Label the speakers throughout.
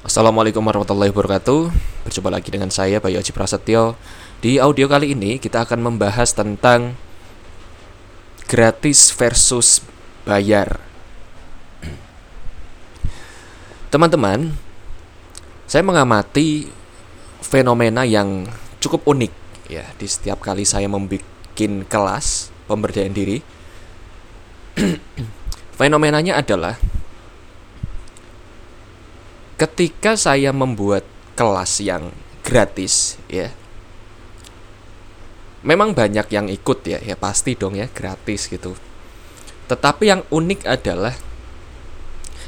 Speaker 1: Assalamualaikum warahmatullahi wabarakatuh. Berjumpa lagi dengan saya Bayu Aji Prasetyo. Di audio kali ini kita akan membahas tentang Gratis versus bayar. Teman-teman Saya mengamati fenomena yang cukup unik ya Di setiap kali saya membuat kelas pemberdayaan diri. Fenomenanya adalah ketika saya membuat kelas yang gratis ya memang banyak yang ikut ya ya pasti dong ya gratis gitu. Tetapi yang unik adalah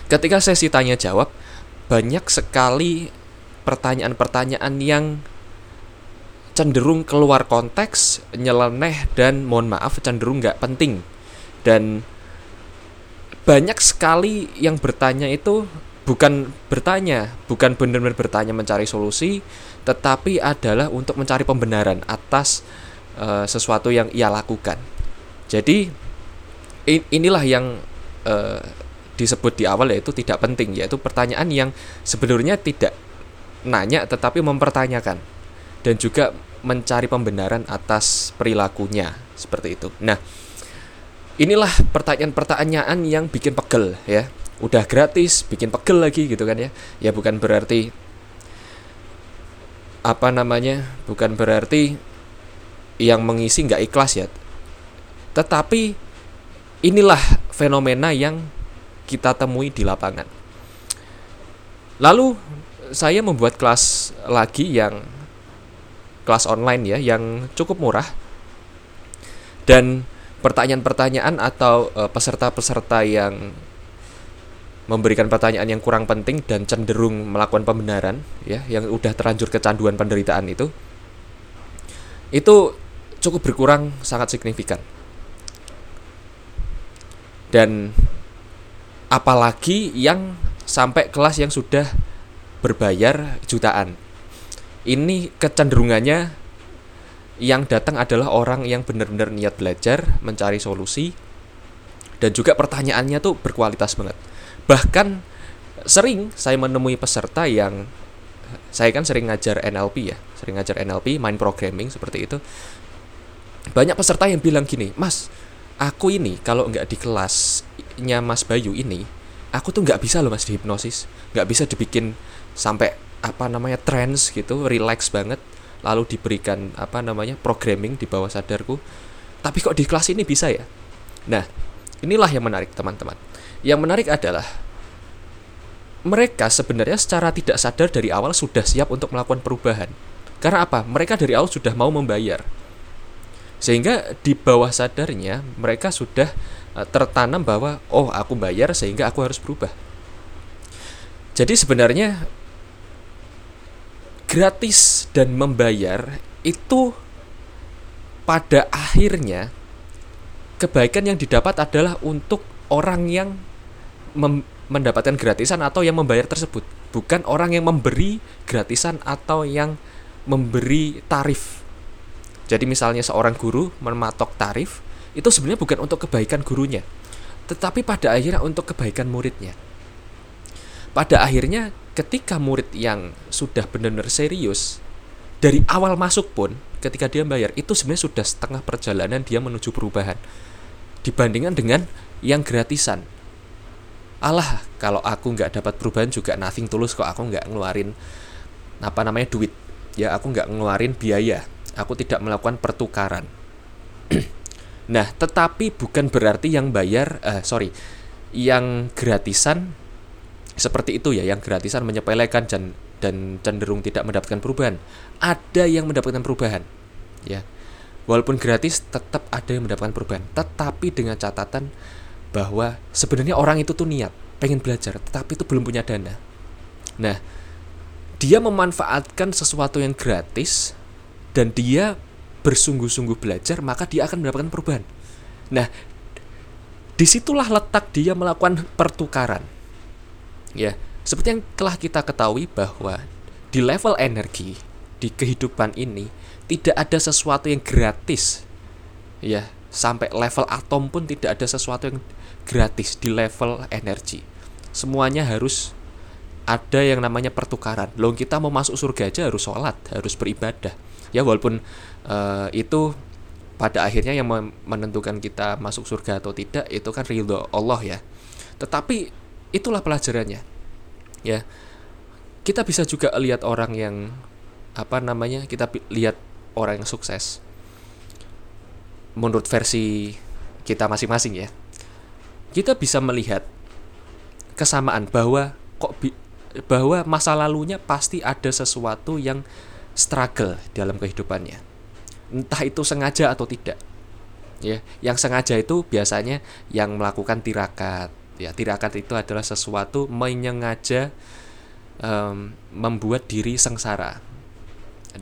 Speaker 1: ketika sesi tanya jawab banyak sekali pertanyaan-pertanyaan yang cenderung keluar konteks nyeleneh dan mohon maaf cenderung nggak penting. Dan banyak sekali yang bertanya itu bukan bertanya, bukan benar-benar bertanya mencari solusi, tetapi adalah untuk mencari pembenaran atas uh, sesuatu yang ia lakukan. Jadi inilah yang uh, disebut di awal yaitu tidak penting, yaitu pertanyaan yang sebenarnya tidak nanya tetapi mempertanyakan dan juga mencari pembenaran atas perilakunya seperti itu. Nah, inilah pertanyaan-pertanyaan yang bikin pegel ya. Udah gratis bikin pegel lagi gitu kan ya. Ya bukan berarti apa namanya bukan berarti yang mengisi nggak ikhlas ya. Tetapi inilah fenomena yang kita temui di lapangan. Lalu saya membuat kelas lagi yang kelas online ya yang cukup murah. Dan pertanyaan-pertanyaan atau eh, peserta-peserta yang memberikan pertanyaan yang kurang penting dan cenderung melakukan pembenaran ya yang udah terlanjur kecanduan penderitaan itu itu cukup berkurang sangat signifikan. Dan apalagi yang sampai kelas yang sudah berbayar jutaan. Ini kecenderungannya yang datang adalah orang yang benar-benar niat belajar mencari solusi dan juga pertanyaannya tuh berkualitas banget. Bahkan sering saya menemui peserta yang saya kan sering ngajar NLP ya sering ngajar NLP main programming seperti itu. Banyak peserta yang bilang gini mas aku ini kalau nggak di kelasnya mas Bayu ini aku tuh nggak bisa loh mas di hipnosis nggak bisa dibikin sampai apa namanya trance gitu relax banget lalu diberikan apa namanya programming di bawah sadarku tapi kok di kelas ini bisa ya nah inilah yang menarik teman-teman yang menarik adalah mereka sebenarnya secara tidak sadar dari awal sudah siap untuk melakukan perubahan. Karena apa? Mereka dari awal sudah mau membayar. Sehingga di bawah sadarnya mereka sudah eh, tertanam bahwa oh aku bayar sehingga aku harus berubah. Jadi sebenarnya gratis dan membayar itu pada akhirnya kebaikan yang didapat adalah untuk orang yang mendapatkan gratisan atau yang membayar tersebut, bukan orang yang memberi gratisan atau yang memberi tarif. Jadi misalnya seorang guru mematok tarif, itu sebenarnya bukan untuk kebaikan gurunya, tetapi pada akhirnya untuk kebaikan muridnya. Pada akhirnya ketika murid yang sudah benar-benar serius dari awal masuk pun ketika dia bayar itu sebenarnya sudah setengah perjalanan dia menuju perubahan. Dibandingkan dengan yang gratisan. Alah kalau aku nggak dapat perubahan juga nothing tulus kok aku nggak ngeluarin apa namanya duit. Ya aku nggak ngeluarin biaya. Aku tidak melakukan pertukaran. Nah tetapi bukan berarti yang bayar uh, sorry yang gratisan seperti itu ya yang gratisan menyepelekan dan dan cenderung tidak mendapatkan perubahan ada yang mendapatkan perubahan ya walaupun gratis tetap ada yang mendapatkan perubahan tetapi dengan catatan bahwa sebenarnya orang itu tuh niat pengen belajar tetapi itu belum punya dana. Nah, dia memanfaatkan sesuatu yang gratis dan dia bersungguh-sungguh belajar maka dia akan mendapatkan perubahan. Nah, di situlah letak dia melakukan pertukaran. Ya, seperti yang telah kita ketahui bahwa di level energi di kehidupan ini tidak ada sesuatu yang gratis. Ya, sampai level atom pun tidak ada sesuatu yang gratis di level energi. Semuanya harus ada yang namanya pertukaran. Loh kita mau masuk surga aja harus sholat, harus beribadah. Ya walaupun uh, itu pada akhirnya yang menentukan kita masuk surga atau tidak itu kan ridho Allah ya. Tetapi itulah pelajarannya. Ya. Kita bisa juga lihat orang yang apa namanya? Kita lihat orang yang sukses. Menurut versi kita masing-masing ya. Kita bisa melihat kesamaan bahwa kok bi bahwa masa lalunya pasti ada sesuatu yang struggle dalam kehidupannya. Entah itu sengaja atau tidak. Ya, yang sengaja itu biasanya yang melakukan tirakat. Ya, tirakat itu adalah sesuatu menyengaja um, membuat diri sengsara.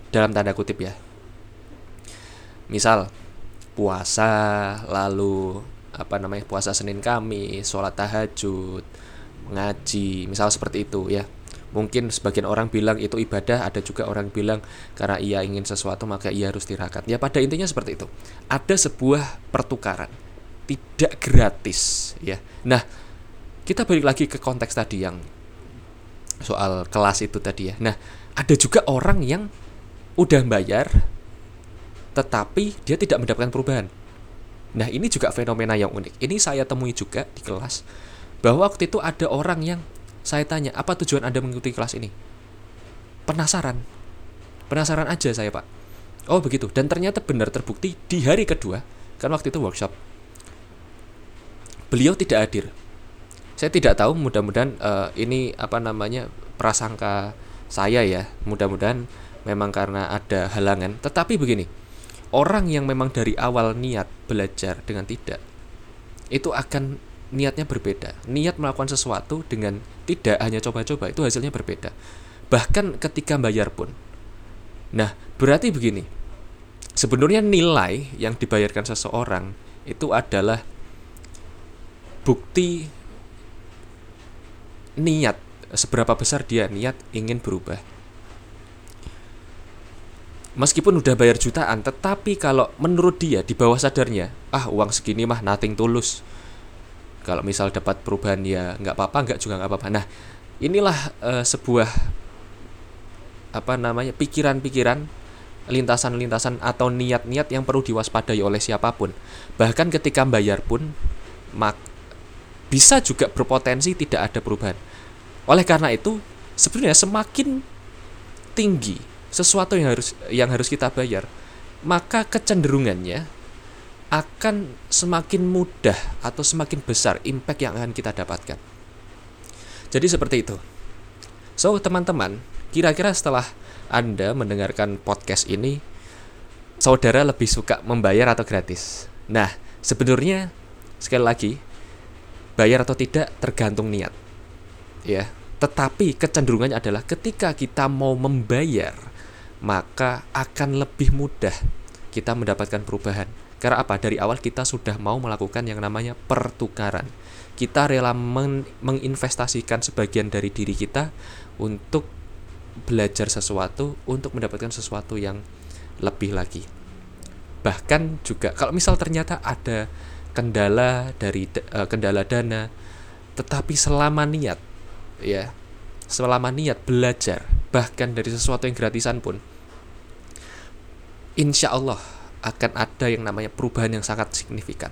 Speaker 1: Dalam tanda kutip ya. Misal puasa, lalu apa namanya? puasa Senin Kamis, sholat tahajud, ngaji misal seperti itu ya mungkin sebagian orang bilang itu ibadah ada juga orang bilang karena ia ingin sesuatu maka ia harus tirakat ya pada intinya seperti itu ada sebuah pertukaran tidak gratis ya nah kita balik lagi ke konteks tadi yang soal kelas itu tadi ya nah ada juga orang yang udah bayar tetapi dia tidak mendapatkan perubahan nah ini juga fenomena yang unik ini saya temui juga di kelas bahwa waktu itu ada orang yang saya tanya, apa tujuan Anda mengikuti kelas ini? Penasaran. Penasaran aja saya, Pak. Oh, begitu. Dan ternyata benar terbukti di hari kedua, kan waktu itu workshop. Beliau tidak hadir. Saya tidak tahu, mudah-mudahan uh, ini apa namanya prasangka saya ya. Mudah-mudahan memang karena ada halangan. Tetapi begini, orang yang memang dari awal niat belajar dengan tidak itu akan niatnya berbeda. Niat melakukan sesuatu dengan tidak hanya coba-coba itu hasilnya berbeda. Bahkan ketika bayar pun. Nah, berarti begini. Sebenarnya nilai yang dibayarkan seseorang itu adalah bukti niat seberapa besar dia niat ingin berubah. Meskipun udah bayar jutaan, tetapi kalau menurut dia di bawah sadarnya, ah uang segini mah nothing tulus. Kalau misal dapat perubahan ya nggak apa-apa nggak juga nggak apa-apa. Nah inilah uh, sebuah apa namanya pikiran-pikiran lintasan-lintasan atau niat-niat yang perlu diwaspadai oleh siapa pun. Bahkan ketika bayar pun mak bisa juga berpotensi tidak ada perubahan oleh karena itu sebenarnya semakin tinggi sesuatu yang harus yang harus kita bayar maka kecenderungannya akan semakin mudah atau semakin besar impact yang akan kita dapatkan. Jadi seperti itu. So, teman-teman, kira-kira setelah Anda mendengarkan podcast ini, saudara lebih suka membayar atau gratis? Nah, sebenarnya sekali lagi, bayar atau tidak tergantung niat. Ya, tetapi kecenderungannya adalah ketika kita mau membayar, maka akan lebih mudah kita mendapatkan perubahan karena apa? Dari awal kita sudah mau melakukan yang namanya pertukaran. Kita rela men menginvestasikan sebagian dari diri kita untuk belajar sesuatu, untuk mendapatkan sesuatu yang lebih lagi. Bahkan juga kalau misal ternyata ada kendala dari uh, kendala dana, tetapi selama niat ya, selama niat belajar bahkan dari sesuatu yang gratisan pun insya Allah akan ada yang namanya perubahan yang sangat signifikan.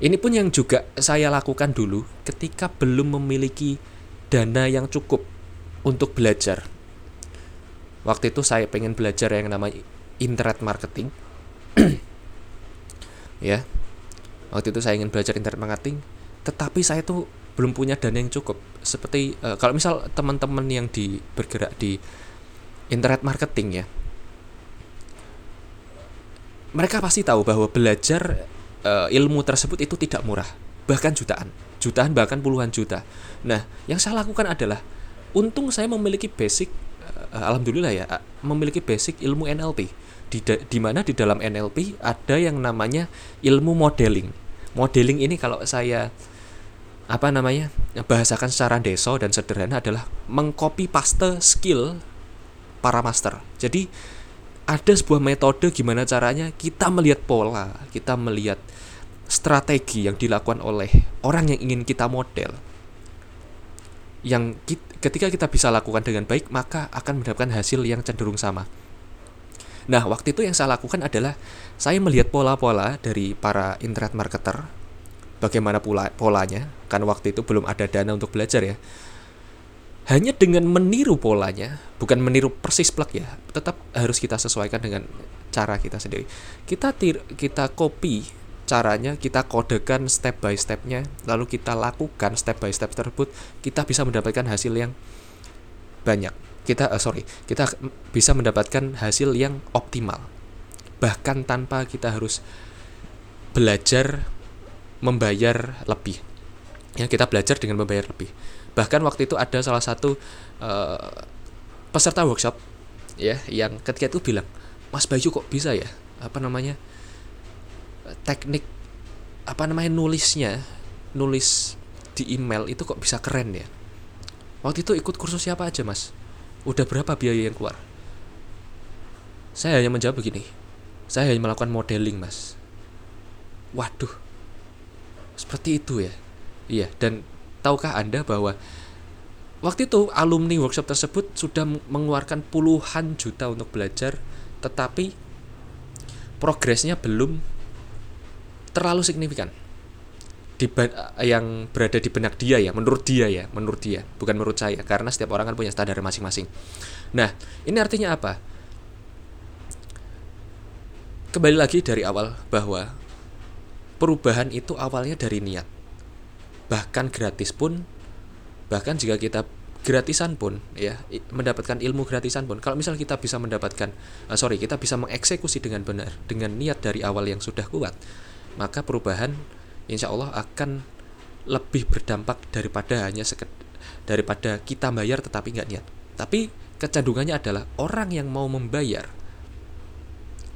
Speaker 1: Ini pun yang juga saya lakukan dulu ketika belum memiliki dana yang cukup untuk belajar. Waktu itu saya pengen belajar yang namanya internet marketing. ya. Waktu itu saya ingin belajar internet marketing, tetapi saya tuh belum punya dana yang cukup. Seperti uh, kalau misal teman-teman yang di bergerak di internet marketing ya, mereka pasti tahu bahwa belajar uh, ilmu tersebut itu tidak murah, bahkan jutaan, jutaan bahkan puluhan juta. Nah, yang saya lakukan adalah untung saya memiliki basic uh, alhamdulillah ya, memiliki basic ilmu NLP. Di di mana di dalam NLP ada yang namanya ilmu modeling. Modeling ini kalau saya apa namanya? bahasakan secara deso dan sederhana adalah mengcopy paste skill para master. Jadi ada sebuah metode gimana caranya kita melihat pola, kita melihat strategi yang dilakukan oleh orang yang ingin kita model. Yang ketika kita bisa lakukan dengan baik, maka akan mendapatkan hasil yang cenderung sama. Nah, waktu itu yang saya lakukan adalah saya melihat pola-pola dari para internet marketer, bagaimana pula polanya, kan waktu itu belum ada dana untuk belajar ya. Hanya dengan meniru polanya, bukan meniru persis plug ya, tetap harus kita sesuaikan dengan cara kita sendiri. Kita tir kita copy caranya, kita kodekan step by stepnya, lalu kita lakukan step by step tersebut, kita bisa mendapatkan hasil yang banyak kita uh, sorry kita bisa mendapatkan hasil yang optimal bahkan tanpa kita harus belajar membayar lebih. Ya kita belajar dengan membayar lebih. Bahkan waktu itu ada salah satu uh, peserta workshop ya yang ketika itu bilang Mas Bayu kok bisa ya? Apa namanya? Teknik apa namanya nulisnya nulis di email itu kok bisa keren ya? Waktu itu ikut kursus siapa aja mas? Udah berapa biaya yang keluar? Saya hanya menjawab begini. Saya hanya melakukan modeling mas. Waduh seperti itu ya. Iya dan tahukah anda bahwa waktu itu alumni workshop tersebut sudah mengeluarkan puluhan juta untuk belajar tetapi progresnya belum terlalu signifikan. Di yang berada di benak dia ya menurut dia ya menurut dia bukan menurut saya karena setiap orang kan punya standar masing-masing. Nah ini artinya apa? Kembali lagi dari awal bahwa perubahan itu awalnya dari niat bahkan gratis pun bahkan jika kita gratisan pun ya mendapatkan ilmu gratisan pun kalau misal kita bisa mendapatkan uh, sorry kita bisa mengeksekusi dengan benar dengan niat dari awal yang sudah kuat maka perubahan insya Allah akan lebih berdampak daripada hanya seked, daripada kita bayar tetapi nggak niat. Tapi kecenderungannya adalah orang yang mau membayar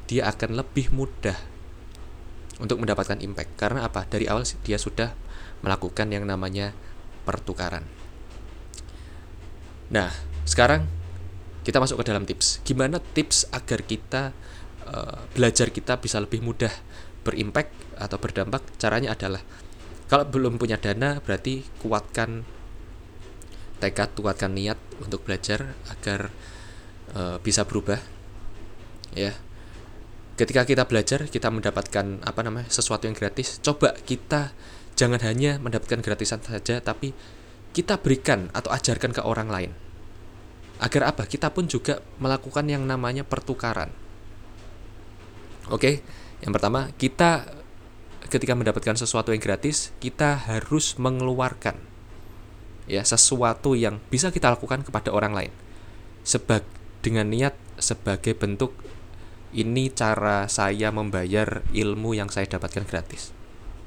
Speaker 1: dia akan lebih mudah untuk mendapatkan impact karena apa dari awal dia sudah melakukan yang namanya pertukaran. Nah, sekarang kita masuk ke dalam tips. Gimana tips agar kita uh, belajar kita bisa lebih mudah berimpact atau berdampak caranya adalah kalau belum punya dana berarti kuatkan tekad kuatkan niat untuk belajar agar e, bisa berubah ya ketika kita belajar kita mendapatkan apa namanya sesuatu yang gratis coba kita jangan hanya mendapatkan gratisan saja tapi kita berikan atau ajarkan ke orang lain agar apa kita pun juga melakukan yang namanya pertukaran oke? Yang pertama, kita ketika mendapatkan sesuatu yang gratis, kita harus mengeluarkan ya sesuatu yang bisa kita lakukan kepada orang lain. Sebab dengan niat sebagai bentuk ini cara saya membayar ilmu yang saya dapatkan gratis.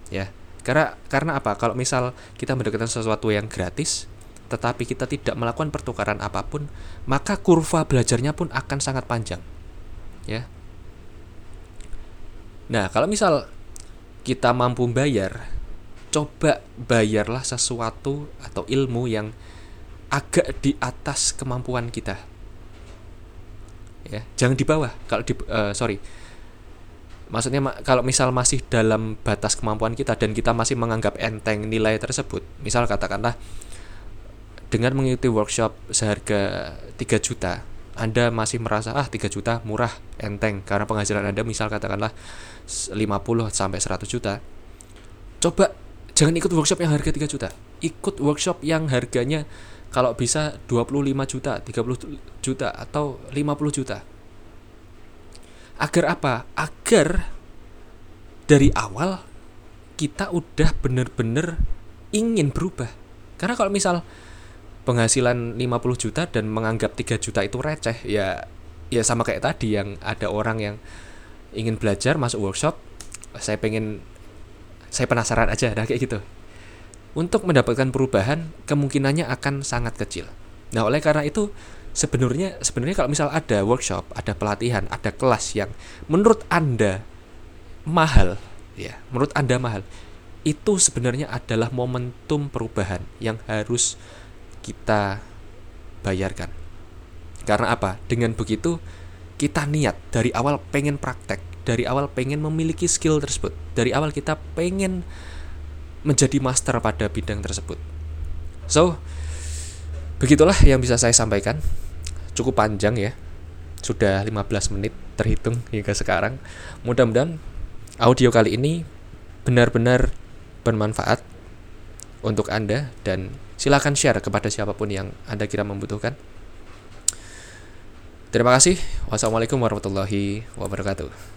Speaker 1: Ya. Karena karena apa? Kalau misal kita mendapatkan sesuatu yang gratis tetapi kita tidak melakukan pertukaran apa pun, maka kurva belajarnya pun akan sangat panjang. Ya. Nah, kalau misal kita mampu bayar, coba bayarlah sesuatu atau ilmu yang agak di atas kemampuan kita. Ya, jangan di bawah. Kalau di uh, sorry, maksudnya kalau misal masih dalam batas kemampuan kita dan kita masih menganggap enteng nilai tersebut, misal katakanlah dengan mengikuti workshop seharga 3 juta, anda masih merasa ah 3 juta murah, enteng karena penghasilan Anda misal katakanlah 50 sampai 100 juta. Coba jangan ikut workshop yang harga 3 juta. Ikut workshop yang harganya kalau bisa 25 juta, 30 juta atau 50 juta. Agar apa? Agar dari awal kita udah bener-bener ingin berubah. Karena kalau misal penghasilan 50 juta dan menganggap 3 juta itu receh ya ya sama kayak tadi yang ada orang yang ingin belajar masuk workshop saya pengen saya penasaran aja nah kayak gitu untuk mendapatkan perubahan kemungkinannya akan sangat kecil nah oleh karena itu sebenarnya sebenarnya kalau misal ada workshop ada pelatihan ada kelas yang menurut anda mahal ya menurut anda mahal itu sebenarnya adalah momentum perubahan yang harus kita bayarkan. Karena apa? Dengan begitu kita niat dari awal pengen praktek, dari awal pengen memiliki skill tersebut, dari awal kita pengen menjadi master pada bidang tersebut. So, begitulah yang bisa saya sampaikan. Cukup panjang ya. Sudah 15 menit terhitung hingga sekarang. Mudah-mudahan audio kali ini benar-benar bermanfaat untuk Anda dan silakan share kepada siapa pun yang Anda kira membutuhkan. Terima kasih. Wassalamualaikum warahmatullahi wabarakatuh